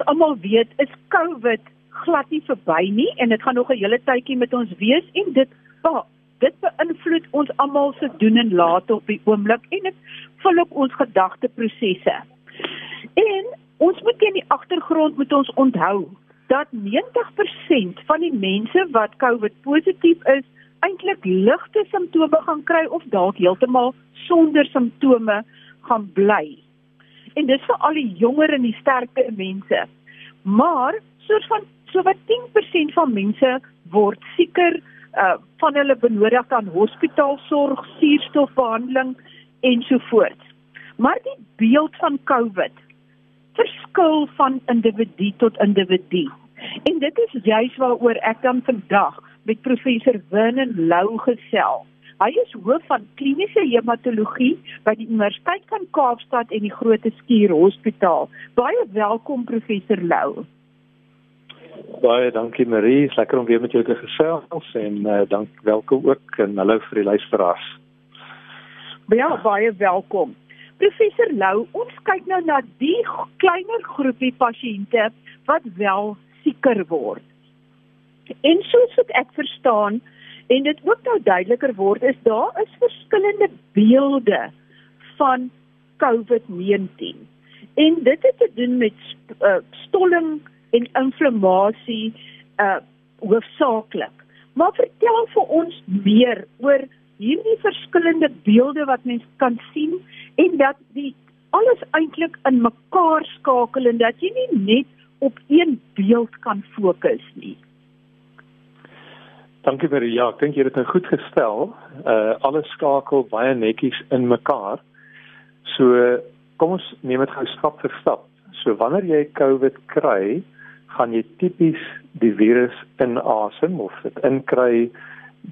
ons almal weet, is COVID glad nie verby nie en dit gaan nog 'n hele tydjie met ons wees en dit oh, dit beïnvloed ons almal se doen en late op die oomblik en dit vul ook ons gedagteprosesse. En ons moet in die agtergrond moet ons onthou dat 90% van die mense wat COVID positief is, eintlik ligte simptome gaan kry of dalk heeltemal sonder simptome gaan bly. En dis vir al die jonger en die sterker mense. Maar soos van so wat 10% van mense word sieker uh van hulle benodig dan hospitaalsorg, suurstofbehandeling ensovoorts. Maar die beeld van COVID verskil van individu tot individu. En dit is juis waaroor ek dan vandag met professor Vernon Lou gesels. Hy is hoof van kliniese hematologie by die Universiteit van Kaapstad en die Grote Skuur Hospitaal. Baie welkom professor Lou. Baie dankie Marie, lekker om weer met jou te gesels en uh, dank welkom ook en hallo vir die luisteraars. Ja, baie welkom. Professor Lou, ons kyk nou na die kleiner groepie pasiënte wat wel sieker word. En soos ek verstaan en dit ook nou duideliker word, is daar is verskillende beelde van COVID-19. En dit het te doen met uh, stolling en inflammasie uh hoofsaaklik. Maar vertel vir ons meer oor hierdie verskillende beelde wat mens kan sien en dat die alles eintlik in mekaar skakel en dat jy nie net op een beeld kan fokus nie. Dankie vir ja, ek dink jy het dit nou goed gestel. Uh alles skakel baie netjies in mekaar. So kom ons neem dit gou stap vir stap. So wanneer jy COVID kry, gaan jy tipies die virus inasem of dit inkry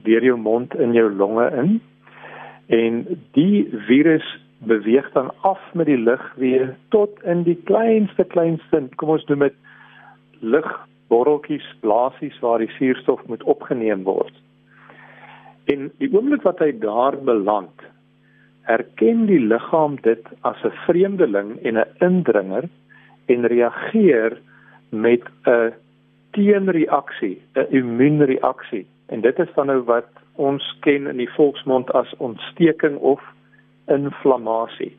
deur jou mond in jou longe in. En die virus beweeg dan af met die lug weer tot in die kleinste kleinste, kom ons noem dit lug borreltjies, blaasies waar die suurstof moet opgeneem word. En die oomblik wat hy daar beland, erken die liggaam dit as 'n vreemdeling en 'n indringer en reageer met 'n teenreaksie, 'n immuunreaksie. En dit is dan nou wat ons ken in die volksmond as ontsteking of inflammasie.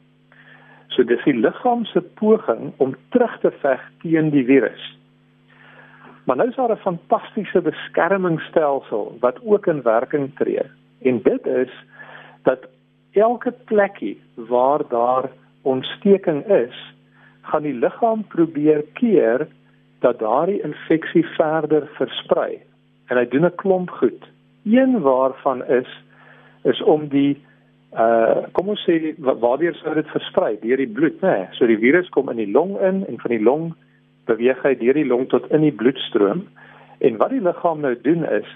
So dis die liggaam se poging om terug te veg teen die virus. Maar nou is daar 'n fantastiese beskermingsstelsel wat ook in werking tree. En dit is dat elke plekkie waar daar ontsteking is, gaan die liggaam probeer keer dat daardie infeksie verder versprei. En hy doen 'n klomp goed. Een waarvan is is om die uh kom ons sê waardeur sou dit versprei deur die bloed, né? Nee, so die virus kom in die long in en van die long beweeg hy deur die long tot in die bloedstroom en wat die liggaam nou doen is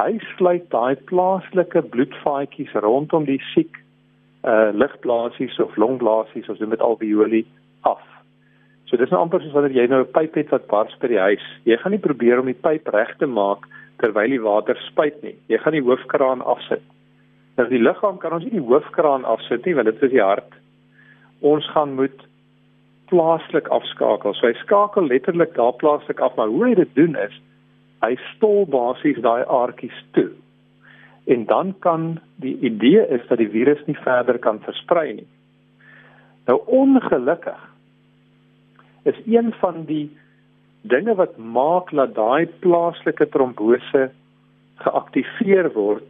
hy sluit daai plaaslike bloedvaatjies rondom die siek uh ligblaasies of longblaasies of so met alveoli af. So dis nou amper soos wanneer jy nou 'n pyp het wat bars by die huis. Jy gaan nie probeer om die pyp reg te maak terwyl die water spuit nie. Jy gaan die hoofkraan afsit. Nou die liggaam kan ons nie die hoofkraan afsit nie want dit is die hart. Ons gaan moet plaaslik afskakel. So hy skakel letterlik daar plaaslik af, maar hoe hy dit doen is hy stol basies daai aardkies toe. En dan kan die idee is dat die virus nie verder kan versprei nie. Nou ongelukkig is een van die dinge wat maak dat daai plaaslike trombose geaktiveer word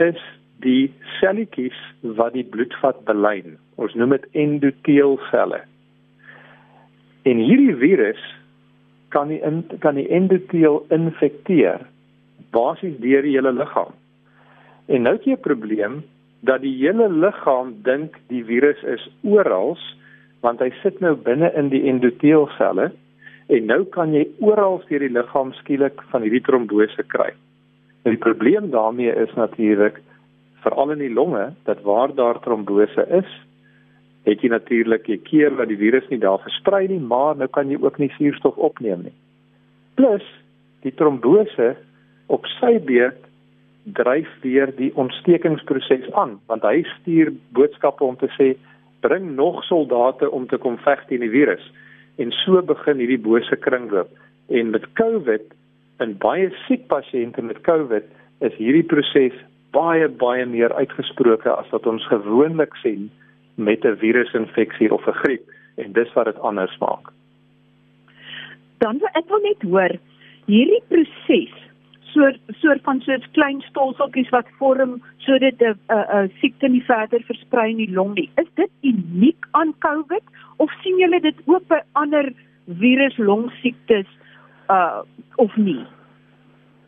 is die selletjies wat die bloedvat belyn. Ons noem dit endoteelselle. En hierdie virus kan die in, kan die endoteel infekteer basies deur die hele liggaam. En nou het jy 'n probleem dat die hele liggaam dink die virus is oral want hy sit nou binne in die endoteelselle en nou kan jy oral deur die liggaam skielik van hierdie trombose kry. En die probleem daarmee is natuurlik veral in die longe dat waar daar trombose is, het jy natuurlik 'n keer dat die virus nie daar versprei nie, maar nou kan jy ook nie suurstof opneem nie. Plus die trombose op sy beurt dryf weer die ontstekingsproses aan, want hy stuur boodskappe om te sê bring nog soldate om te kom veg teen die virus. en so begin hierdie bose kringloop. En met COVID in baie siek pasiënte met COVID is hierdie proses baie baie meer uitgesproke as wat ons gewoonlik sien met 'n virusinfeksie of 'n griep en dis wat dit anders maak. Dan wil ek wil net hoor hierdie proses soort soort van soort klein stolseltjies wat vorm sodat 'n 'n siekte nie verder versprei in die long nie. Is dit uniek aan COVID of sien julle dit ook by ander virus longsiektes uh of nie?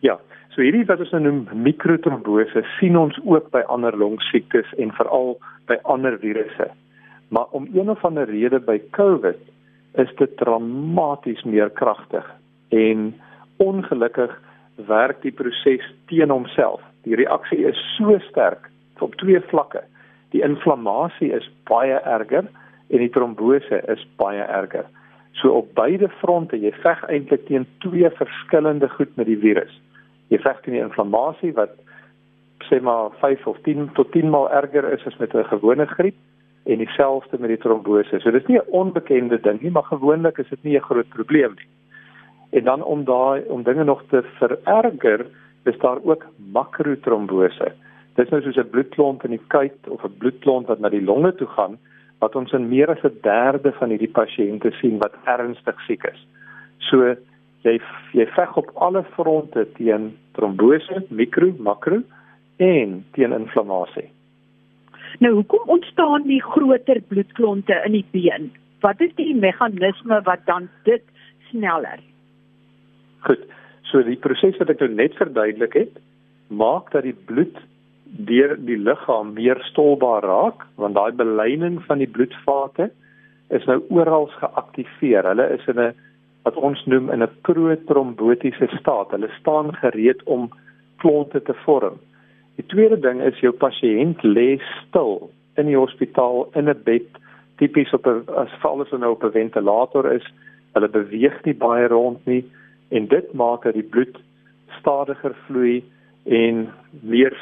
Ja, so hierdie wat ons nou noem mikrotrombose sien ons ook by ander longsiektes en veral by ander virusse. Maar om een of ander rede by COVID is dit dramaties meer kragtig en ongelukkig werk die proses teen homself. Die reaksie is so sterk op twee vlakke. Die inflammasie is baie erger en die trombose is baie erger. So op beide fronte, jy veg eintlik teen twee verskillende goed met die virus. Jy veg teen die inflammasie wat sê maar 5 of 10 tot 10 maal erger is as met 'n gewone griep en dieselfde met die trombose. So dis nie 'n onbekende ding nie, maar gewoonlik is dit nie 'n groot probleem nie. En dan om daai om dinge nog te vererger, is daar ook makrotrombose. Dit is nou soos 'n bloedklont in die kuit of 'n bloedklont wat na die longe toe gaan wat ons in meer as 'n derde van hierdie pasiënte sien wat ernstig siek is. So jy jy veg op alle fronte teen trombose, mikro, makro en teen inflammasie. Nou hoekom ontstaan die groter bloedklonte in die been? Wat is die meganisme wat dan dit sneller? Goed. So die proses wat ek nou net verduidelik het, maak dat die bloed deur die liggaam meer stolbaar raak, want daai beleining van die bloedvate is nou oral geaktiveer. Hulle is in 'n wat ons noem in 'n protrombotiese staat. Hulle staan gereed om klonte te vorm. Die tweede ding is jou pasiënt lê stil in die hospitaal in 'n bed, tipies op 'n as alles nou op 'n ventilator is. Hulle beweeg nie baie rond nie en dit maak dat die bloed stadiger vloei en meer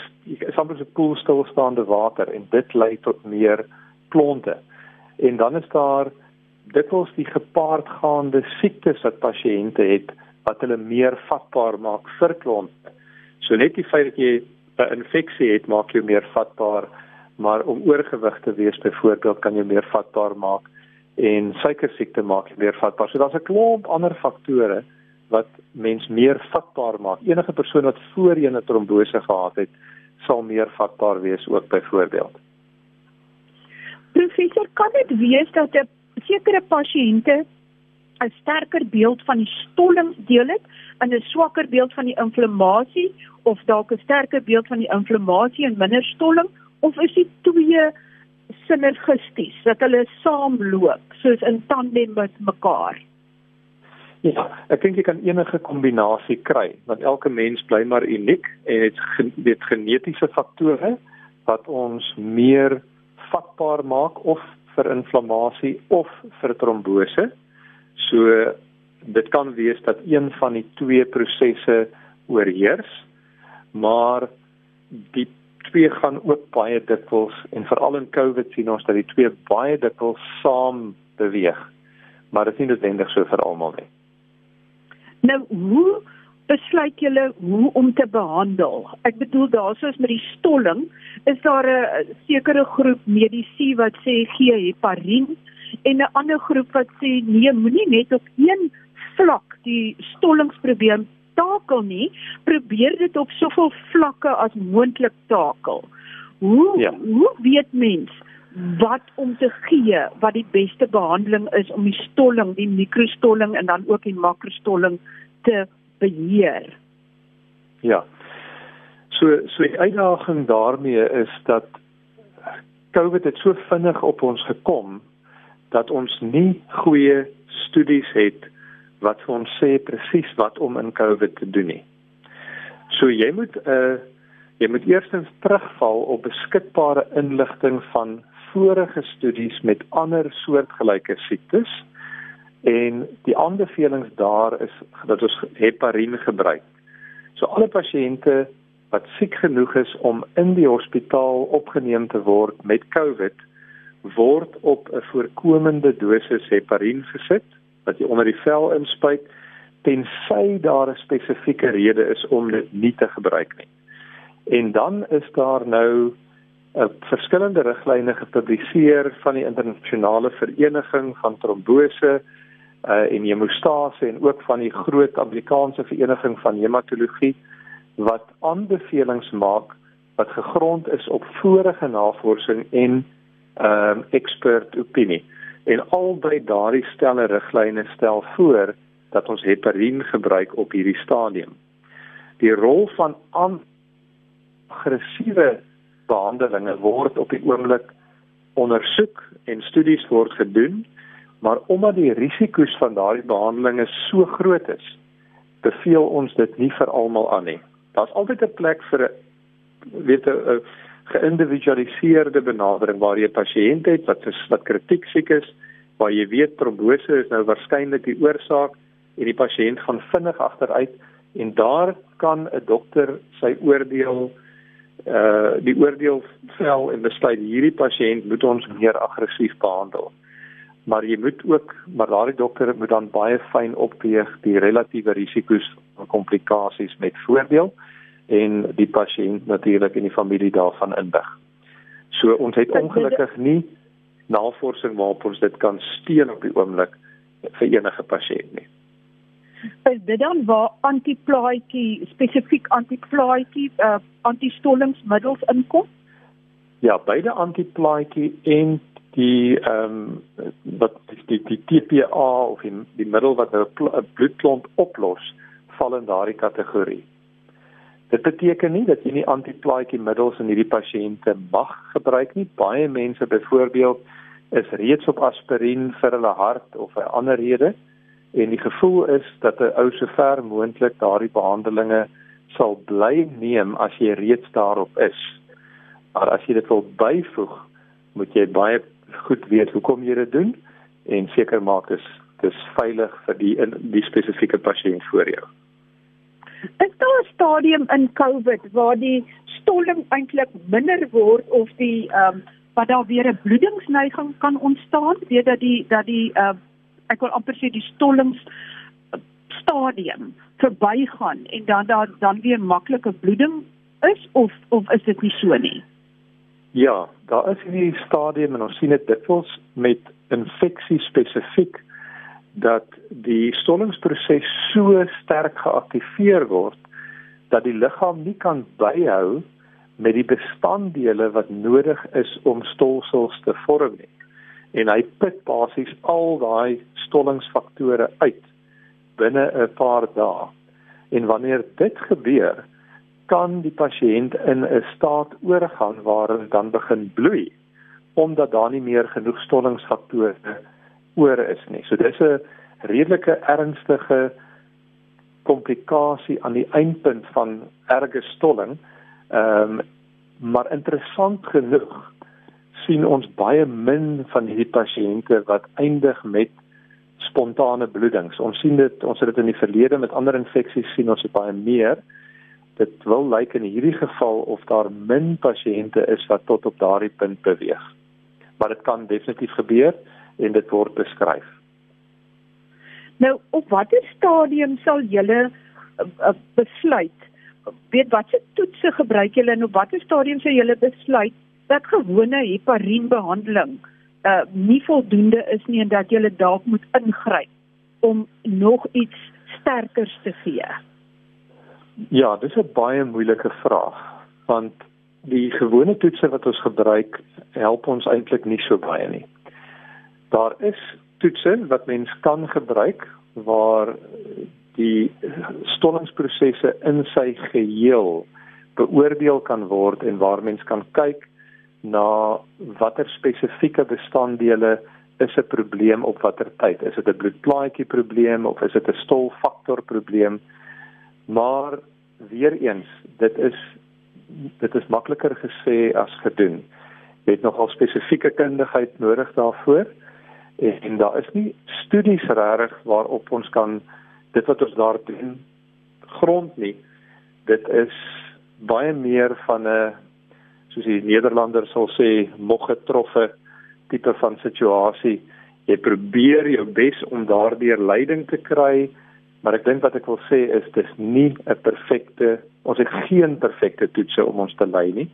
soms 'n koel stilstaande water en dit lei tot meer klonte. En dan is daar dikwels die gepaardgaande siektes wat pasiënte het wat hulle meer vatbaar maak vir klonte. So net die feit dat jy 'n infeksie het, maak jou meer vatbaar, maar om oorgewig te wees byvoorbeeld kan jou meer vatbaar maak en suikersiekte maak jou meer vatbaar. So daar's 'n klomp ander faktore wat mens meer vatbaar maak. Enige persoon wat voorheen 'n trombose gehad het, sal meer vatbaar wees ook byvoorbeeld. Professor, kan dit wees dat 'n sekere pasiënte 'n sterker beeld van die stollingsdeel het en 'n swakker beeld van die inflammasie of dalk 'n sterker beeld van die inflammasie en minder stolling of is dit twee sinergisties dat hulle saamloop soos in tandem met mekaar? Ja, ek dink jy kan enige kombinasie kry want elke mens bly maar uniek en dit dit genetiese faktore wat ons meer vatbaar maak of vir inflammasie of vir trombose. So dit kan wees dat een van die twee prosesse oorheers, maar die twee gaan ook baie dikwels en veral in COVID sien ons dat die twee baie dikwels saam beweeg. Maar dit is nie noodwendig so vir almal nie. Nou, hoe besluit julle hoe om te behandel? Ek bedoel daarsoos met die stolling, is daar 'n sekere groep medisy wat sê gee heparin en 'n ander groep wat sê nee, moenie net op een vlak die stollingsprobleem takel nie, probeer dit op soveel vlakke as moontlik takel. Hoe ja. hoe weet mens wat om te gee wat die beste behandeling is om die stolling, die mikrostolling en dan ook die makrostolling te beheer? Ja. So so die uitdaging daarmee is dat COVID het so vinnig op ons gekom dat ons nie goeie studies het wat vir ons sê presies wat om in COVID te doen nie. So jy moet uh jy moet eerstens terugval op beskikbare inligting van vorige studies met ander soortgelyke siektes en die aanbevelings daar is dat ons heparin gebruik. So alle pasiënte wat siek genoeg is om in die hospitaal opgeneem te word met COVID word op 'n voorkomende dosis heparin gesit wat jy onder die vel inspuit tensy daar 'n spesifieke rede is om dit nie te gebruik nie. En dan is daar nou 'n uh, verskillende riglyne gepubliseer van die internasionale vereniging van trombose uh, en hemostase en ook van die groot Amerikaanse vereniging van hematologie wat aanbevelings maak wat gegrond is op vorige navorsing en ehm um, expert opinie. En albei daardie stelle riglyne stel voor dat ons heparin gebruik op hierdie stadium. Die rol van aggressiewe behandelinge word op die oomblik ondersoek en studies word gedoen, maar omdat die risiko's van daardie behandelinge so groot is, beveel ons dit nie vir almal aan nie. Daar's altyd 'n plek vir 'n weet 'n geïndividualiseerde benadering waar jy 'n pasiënt het wat wat kritiek siek is, waar jy weet trombose is nou waarskynlik die oorsaak en die pasiënt gaan vinnig agteruit en daar kan 'n dokter sy oordeel uh die oordeel vel en besluit hierdie pasiënt moet ons meer aggressief behandel. Maar jy moet ook maar daardie dokter moet dan baie fyn opweeg die relatiewe risiko's van komplikasies met voordeel en die pasiënt natuurlik en die familie daarvan indig. So ons het ongelukkig nie navorsing waarop ons dit kan steun op die oomblik vir enige pasiënt nie. Is dit dan waar antiplaatjie spesifiek antiplaatjie uh, antistollingsmiddels inkom? Ja, beide antiplaatjie en die ehm um, wat die die TPA of die, die middel wat 'n bloedklont oplos val in daardie kategorie. Dit beteken nie dat jy nie antiplaatjie middels in hierdie pasiënte mag gebruik nie. Baie mense byvoorbeeld is reeds op aspirien vir hulle hart of 'n ander rede en die gevoel is dat 'n ou sover moontlik daardie behandelinge sal bly neem as jy reeds daarop is. Maar as jy dit wil byvoeg, moet jy baie goed weet hoekom jy dit doen en seker maak dis dis veilig vir die die spesifieke pasiënt voor jou. Is daar 'n stadium in COVID waar die stolling eintlik minder word of die ehm um, wat daar weer 'n bloedingsneiging kan ontstaan, weet dat die dat die uh ek wil amper sê die stollings stadium verbygaan en dan daar dan weer maklike bloeding is of of is dit nie so nie? Ja, daar is hierdie stadium en ons sien dit dikwels met infeksie spesifiek dat die stollingsproses so sterk geaktiveer word dat die liggaam nie kan byhou met die bestanddele wat nodig is om stolsels te vorm nie. En hy put basies al daai stollingsfaktore uit binne 'n paar dae. En wanneer dit gebeur, kan die pasiënt in 'n staat oorgaan waar hy dan begin bloei omdat daar nie meer genoeg stollingsfaktore oor is nie. So dis 'n redelike ernstige komplikasie aan die eindpunt van erge stolling. Ehm um, maar interessant genoeg sien ons baie min van hierdie pasiënte wat eindig met spontane bloedings. Ons sien dit ons het dit in die verlede met ander infeksies sien ons baie meer. Dit wil lyk in hierdie geval of daar min pasiënte is wat tot op daardie punt beweeg. Maar dit kan definitief gebeur en dit word beskryf. Nou, op watter stadium sal julle uh, uh, besluit? Weet watse toetse gebruik julle en op watter stadium sal julle besluit dat gewone heparinbehandeling uh nie voldoende is nie en dat julle dalk moet ingryp om nog iets sterkers te gee? Ja, dis 'n baie moeilike vraag want die gewone toetse wat ons gebruik help ons eintlik nie so baie nie. Daar is toetse wat mens kan gebruik waar die stollingsprosesse in sy geheel beoordeel kan word en waar mens kan kyk na watter spesifieke bestanddele is 'n probleem op watter tyd is dit 'n bloedplaatjie probleem of is dit 'n stolfaktor probleem maar weer eens dit is dit is makliker gesê as gedoen. Jy het nogal spesifieke kundigheid nodig daarvoor en, en daar is nie studies regtig waarop ons kan dit wat ons daar doen grond nie. Dit is baie meer van 'n soos die Nederlanders sal sê moggetroffe tipe van situasie. Jy probeer jou bes om daardeur leiding te kry, maar ek dink wat ek wil sê is dis nie 'n perfekte ons het geen perfekte toetse om ons te lei nie.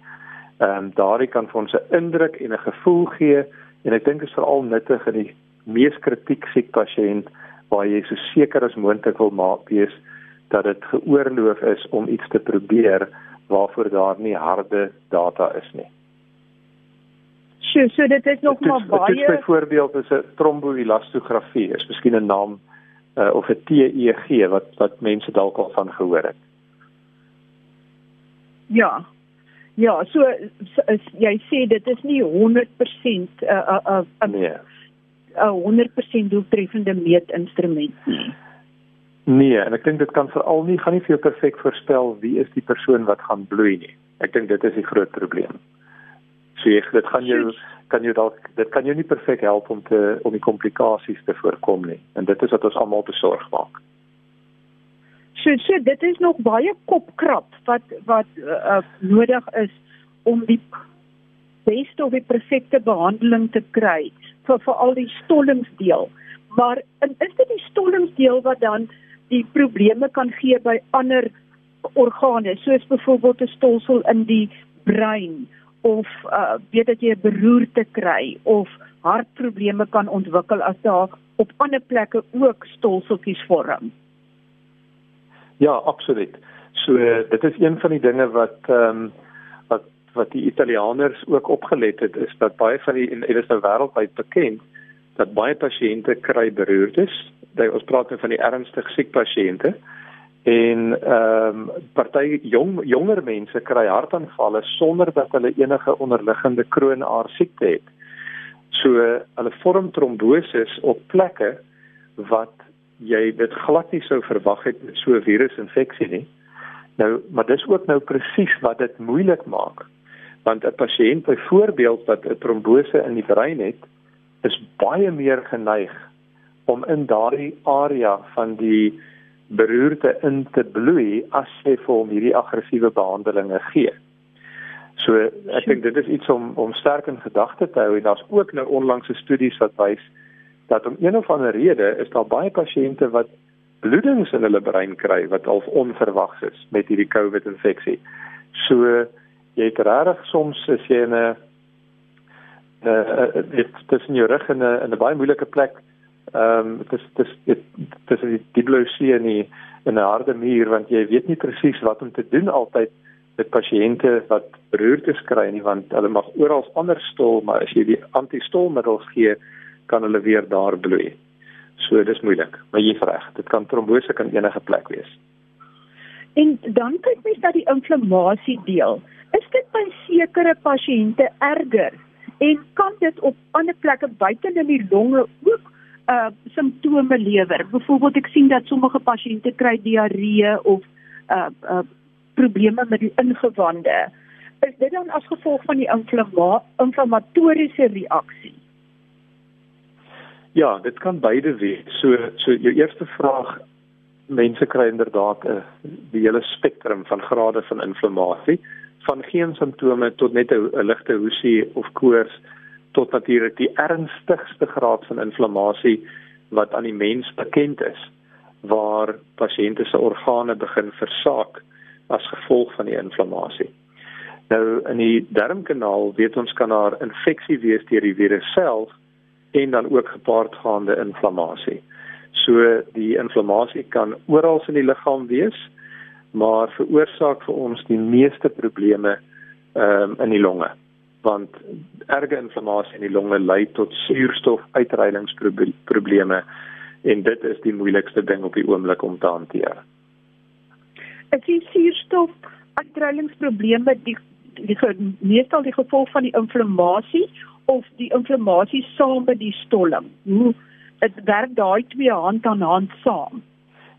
Ehm um, daardie kan vir ons 'n indruk en 'n gevoel gee en ek dink dit is veral nuttig in die mees kritiek siek pasiënt waar jy so seker as moontlik wil maak wees dat dit geoorloof is om iets te probeer waarvoor daar nie harde data is nie. Sjoe, so dit is nog maar baie Dit is byvoorbeeld is 'n tromboelastografie, is miskien 'n naam uh, of 'n TEG wat wat mense dalk al van gehoor het. Ja. Ja, so is jy sê dit is nie 100% 'n 'n 'n nee. 'n 100% doeltreffende meetinstrument nie. Nee, en ek dink dit kan veral nie gaan nie vir jou perfek voorspel wie is die persoon wat gaan bloei nie. Ek dink dit is die groot probleem. So jy dit gaan jou kan jou dalk dit kan jou nie perfek help om te om die komplikasies te voorkom nie. En dit is wat ons almal besorg maak. So so dit is nog baie kopkrap wat wat uh, nodig is om die beste of die perfekte behandeling te kry vir vir al die stollingsdeel. Maar is dit die stollingsdeel wat dan die probleme kan gee by ander organe soos byvoorbeeld 'n stolsel in die brein of uh, weet dat jy 'n beroerte kry of hartprobleme kan ontwikkel as daar op ander plekke ook stolseltjies vorm. Ja, absoluut. So dit is een van die dinge wat ehm um, wat wat die Italianers ook opgelet het is dat baie van die en dit is nou wêreldwyd bekend dat baie pasiënte kry beroertes. Dit ons praat nou van die ernstig siek pasiënte. En ehm um, party jong jonger mense kry hartaanvalle sonder dat hulle enige onderliggende kroonaar siekte het. So hulle vorm tromboses op plekke wat jy dit glad nie sou verwag het met so 'n virusinfeksie nie. Nou, maar dis ook nou presies wat dit moeilik maak. Want 'n pasiënt byvoorbeeld wat 'n trombose in die brein het, is baie meer geneig om in daardie area van die beroerte in te bloei as jy vir hom hierdie aggressiewe behandelinge gee. So ek dink dit is iets om om sterk in gedagte te hou en daar's ook nou onlangse studies wat wys dat om een of ander rede is daar baie pasiënte wat bloedings in hulle brein kry wat al onverwags is met hierdie COVID infeksie. So jy het regtig soms as jy in 'n dit in jou rug in 'n in 'n baie moeilike plek. Ehm um, dis dis dit dis die diplosie in die in 'n harde muur want jy weet nie presies wat om te doen altyd met pasiënte wat beroertes kry nie want hulle mag oral anders stol maar as jy die antistolmiddels gee kan hulle weer daar bloei. So dis moeilik, maar jy reg, dit kan trombose kan enige plek wees. En dan kyk mens na die inflammasie deel. Is dit by sekere pasiënte erger en kan dit op ander plekke buite in die longe ook uh simptome lewer. Byvoorbeeld ek sien dat sommige pasiënte kry diarree of uh uh probleme met die ingewande. Is dit dan as gevolg van die inflamma inflammatoriese reaksie? Ja, dit kan beide wees. So so jou eerste vraag mense kry inderdaad 'n uh, die hele spektrum van grade van inflammasie van geen simptome tot net 'n ligte hoesie of koors tot natuurlik die ernstigste graad van inflammasie wat aan die mens bekend is waar pasiënte se organe begin versaak as gevolg van die inflammasie. Nou in die darmkanaal weet ons kan daar infeksie wees deur die virus self en dan ook gepaardgaande inflammasie. So die inflammasie kan oral in die liggaam wees maar veroorsaak vir ons die meeste probleme ehm um, in die longe want erge inflammasie in die longe lei tot suurstofuitreilingsprobleme en dit is die moeilikste ding op die oomblik om te hanteer. Ek sien suurstofuitreilingsprobleme die die meestal die gevolg van die inflammasie of die inflammasie saam met die stolling. Hoe dit werk daai twee hand aan hand saam.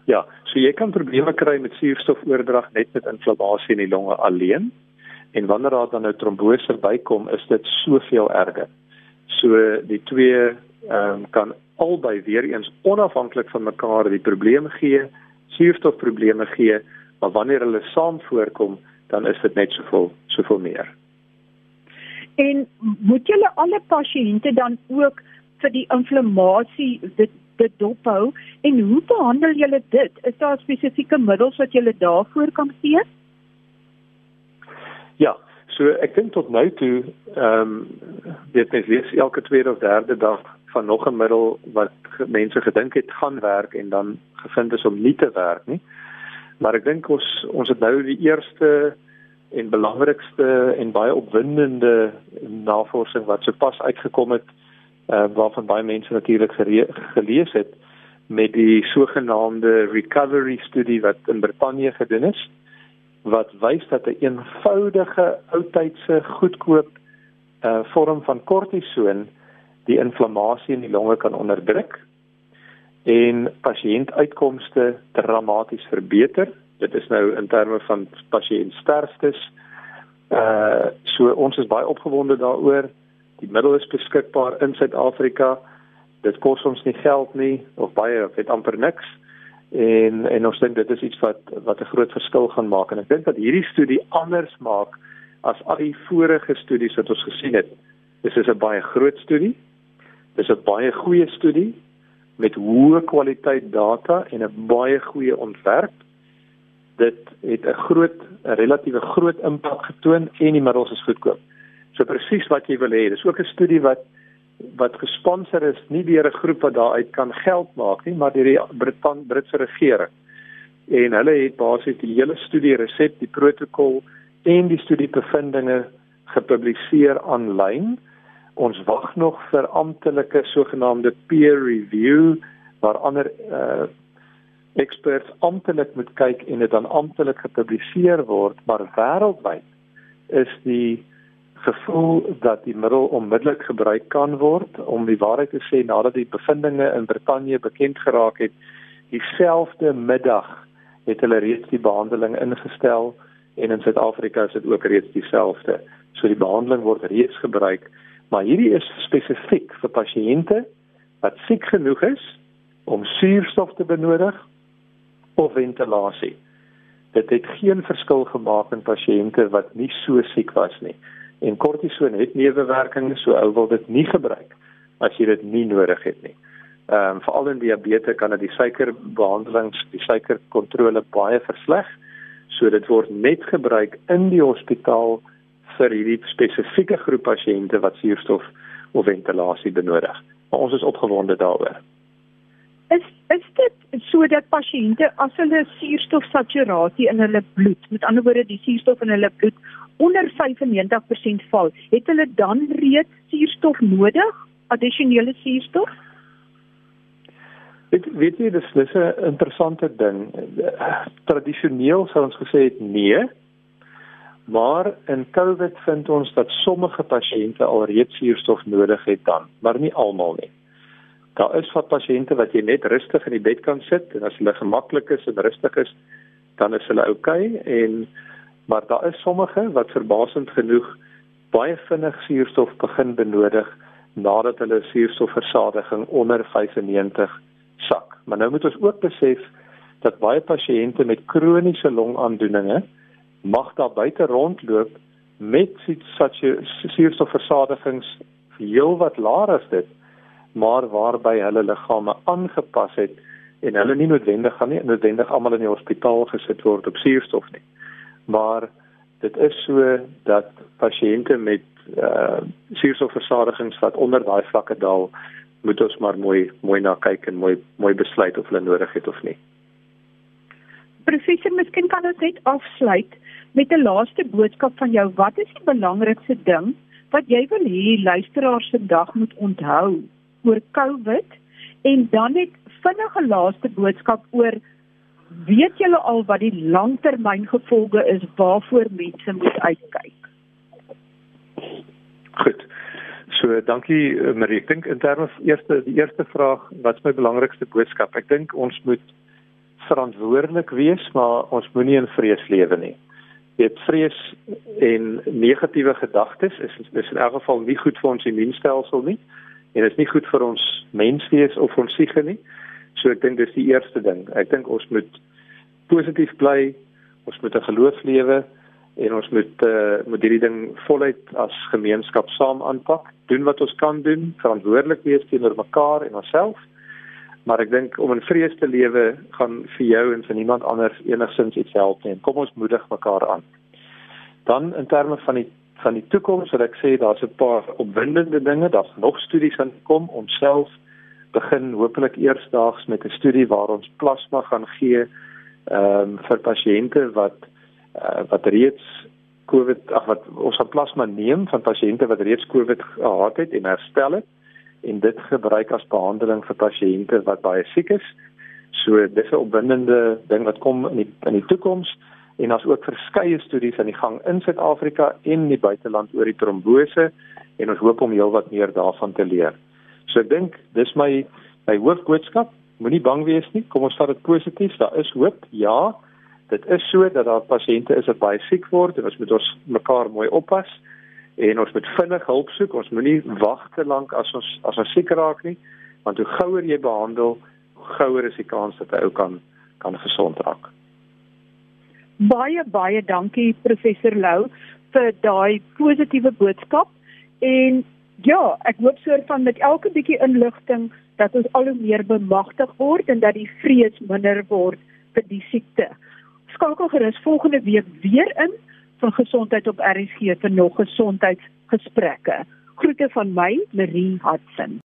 Ja, so jy kan probleme kry met suurstofoordrag net met inflammasie in die longe alleen. En wanneer daar dan nou trombose bykom, is dit soveel erger. So die twee ehm um, kan albei weer eens onafhanklik van mekaar die probleme gee, suurstofprobleme gee, maar wanneer hulle saam voorkom, dan is dit net soveel soveel meer. En moet julle alle pasiënte dan ook vir die inflammasie dit dit dophou en hoe behandel julle dit? Is daar spesifieke middels wat julle daarvoor kan gee? Ja, so ek dink tot nou toe ehm um, weet mens lees elke tweede of derde dag van nog 'n middel wat mense gedink het gaan werk en dan gevind is om nie te werk nie. Maar ek dink ons ons het nou die eerste en belangrikste en baie opwindende navorsing wat sopas uitgekom het uh, waarvan baie mense natuurlik gelees het met die sogenaamde recovery studie wat in Brittanje gedoen is wat wys dat 'n eenvoudige oudtydse goedkoop uh, vorm van kortison die inflammasie in die longe kan onderdruk en pasiëntuitkomste dramaties verbeter. Dit is nou in terme van pasiëntsterftes. Uh so ons is baie opgewonde daaroor. Die middel is beskikbaar in Suid-Afrika. Dit kos ons nie geld nie of baie of dit amper niks. En en ons dink dit is iets wat wat 'n groot verskil gaan maak en ek dink dat hierdie studie anders maak as al die vorige studies wat ons gesien het. Dis is 'n baie groot studie. Dis 'n baie goeie studie met hoë kwaliteit data en 'n baie goeie ontwerp. Dit het 'n groot 'n relatiewe groot impak getoon en die middels is goedkoop. So presies wat jy wil hê. Dis ook 'n studie wat wat gesponsor is nie deur 'n groep wat daaruit kan geld maak nie, maar deur die Britan Britse regering. En hulle het basies die hele studie resep, die protokol en die studiebevindinge gepubliseer aanlyn ons wag nog vir amptelike sogenaamde peer review waar ander uh experts amptelik moet kyk en dit dan amptelik gepubliseer word maar wêreldwyd is die gevoel dat die middel onmiddellik gebruik kan word om die waarheid te sê nadat die bevindinge in Brittanje bekend geraak het dieselfde middag het hulle reeds die behandeling ingestel en in Suid-Afrika is dit ook reeds dieselfde so die behandeling word reeds gebruik Maar hierdie is spesifiek vir pasiënte wat siek genoeg is om suurstof te benodig of ventilasie. Dit het geen verskil gemaak in pasiënte wat nie so siek was nie. En kortison het neewewerkings, so ou wil dit nie gebruik as jy dit nie nodig het nie. Ehm um, veral in diabetes kan dit die suikerbehandelings, die suikerkontrole baie versleg. So dit word net gebruik in die hospitaal vir hierdie spesifieke groep pasiënte wat suurstof of ventilasie benodig. Maar ons is opgewonde daaroor. Is is dit sodat pasiënte as hulle suurstofsaturasie in hulle bloed, met ander woorde die suurstof in hulle bloed onder 95% val, het hulle dan reeds suurstof nodig, addisionele suurstof? Ek weet jy dis 'n interessante ding. Tradisioneel sou ons gesê het nee, Maar in COVID vind ons dat sommige pasiënte alreeds suurstof nodig het dan, maar nie almal nie. Daar is wat pasiënte wat jy net rustig in die bed kan sit en as hulle gemaklik is en rustig is, dan is hulle oukei okay, en maar daar is sommige wat verbasend genoeg baie vinnig suurstof begin benodig nadat hulle suurstofversadiging onder 95 sak. Maar nou moet ons ook besef dat baie pasiënte met kroniese longaandoeninge mag daar buite rondloop met suurstofversadigings heel wat laer as dit maar waarby hulle liggame aangepas het en hulle nie noodwendig gaan nie noodwendig almal in die hospitaal gesit word op suurstof nie maar dit is so dat pasiënte met uh, suurstofversadigings wat onder daai vlakke daal moet ons maar mooi mooi na kyk en mooi mooi besluit of hulle nodig het of nie Professor, miskien kan ons net afsluit met 'n laaste boodskap van jou. Wat is die belangrikste ding wat jy wil hê luisteraars vandag moet onthou oor COVID? En dan net vinnige laaste boodskap oor weet julle al wat die langtermyngevolge is waarvoor mense moet uitkyk? Goed. So, dankie Marie. Ek dink in terme van eerste die eerste vraag, wat is my belangrikste boodskap? Ek dink ons moet verantwoordelik wees, maar ons moenie in vrees lewe nie. Dit vrees en negatiewe gedagtes is is in elk geval nie goed vir ons immuunstelsel nie en is nie goed vir ons menswees of ons siege nie. So ek dink dis die eerste ding. Ek dink ons moet positief bly. Ons moet 'n geloof lewe en ons moet uh, moet hierdie ding voluit as gemeenskap saam aanpak, doen wat ons kan doen, verantwoordelik wees teenoor mekaar en onsself. Maar ek dink om in vrees te lewe gaan vir jou en vir niemand anders enigsins iets help nie. Kom ons moedig mekaar aan. Dan in terme van die van die toekoms, wil ek sê daar's 'n paar opwindende dinge, daar's nog studies aan kom om self begin hopelik eersdaags met 'n studie waar ons plasma gaan gee ehm um, vir pasiënte wat uh, wat reeds COVID ag wat ons van plasma neem van pasiënte wat reeds COVID gehad het en herstel het en dit gebruik as behandeling vir pasiënte wat baie siek is. So dis 'n opwindende ding wat kom in die in die toekoms en daar's ook verskeie studies aan die gang in Suid-Afrika en in die buiteland oor die trombose en ons hoop om heelwat meer daarvan te leer. So ek dink dis my my hoofboodskap. Moenie bang wees nie. Kom ons vat dit positief. Daar is hoop. Ja, dit is so dat daar pasiënte is wat baie siek word en ons moet ons mekaar mooi oppas en ons moet vinnig hulp soek. Ons moenie wag te lank as ons as ons siek raak nie, want hoe gouer jy behandel, hoe gouer is die kans dat 'n ou kan kan gesond raak. Baie baie dankie professor Lou vir daai positiewe boodskap en ja, ek hoop soort van met elke bietjie inligting dat ons al hoe meer bemagtig word en dat die vrees minder word vir die siekte skakel gerus volgende week weer in van gesondheid op RSG vir nog gesondheidsgesprekke. Groete van my, Marie Hudson.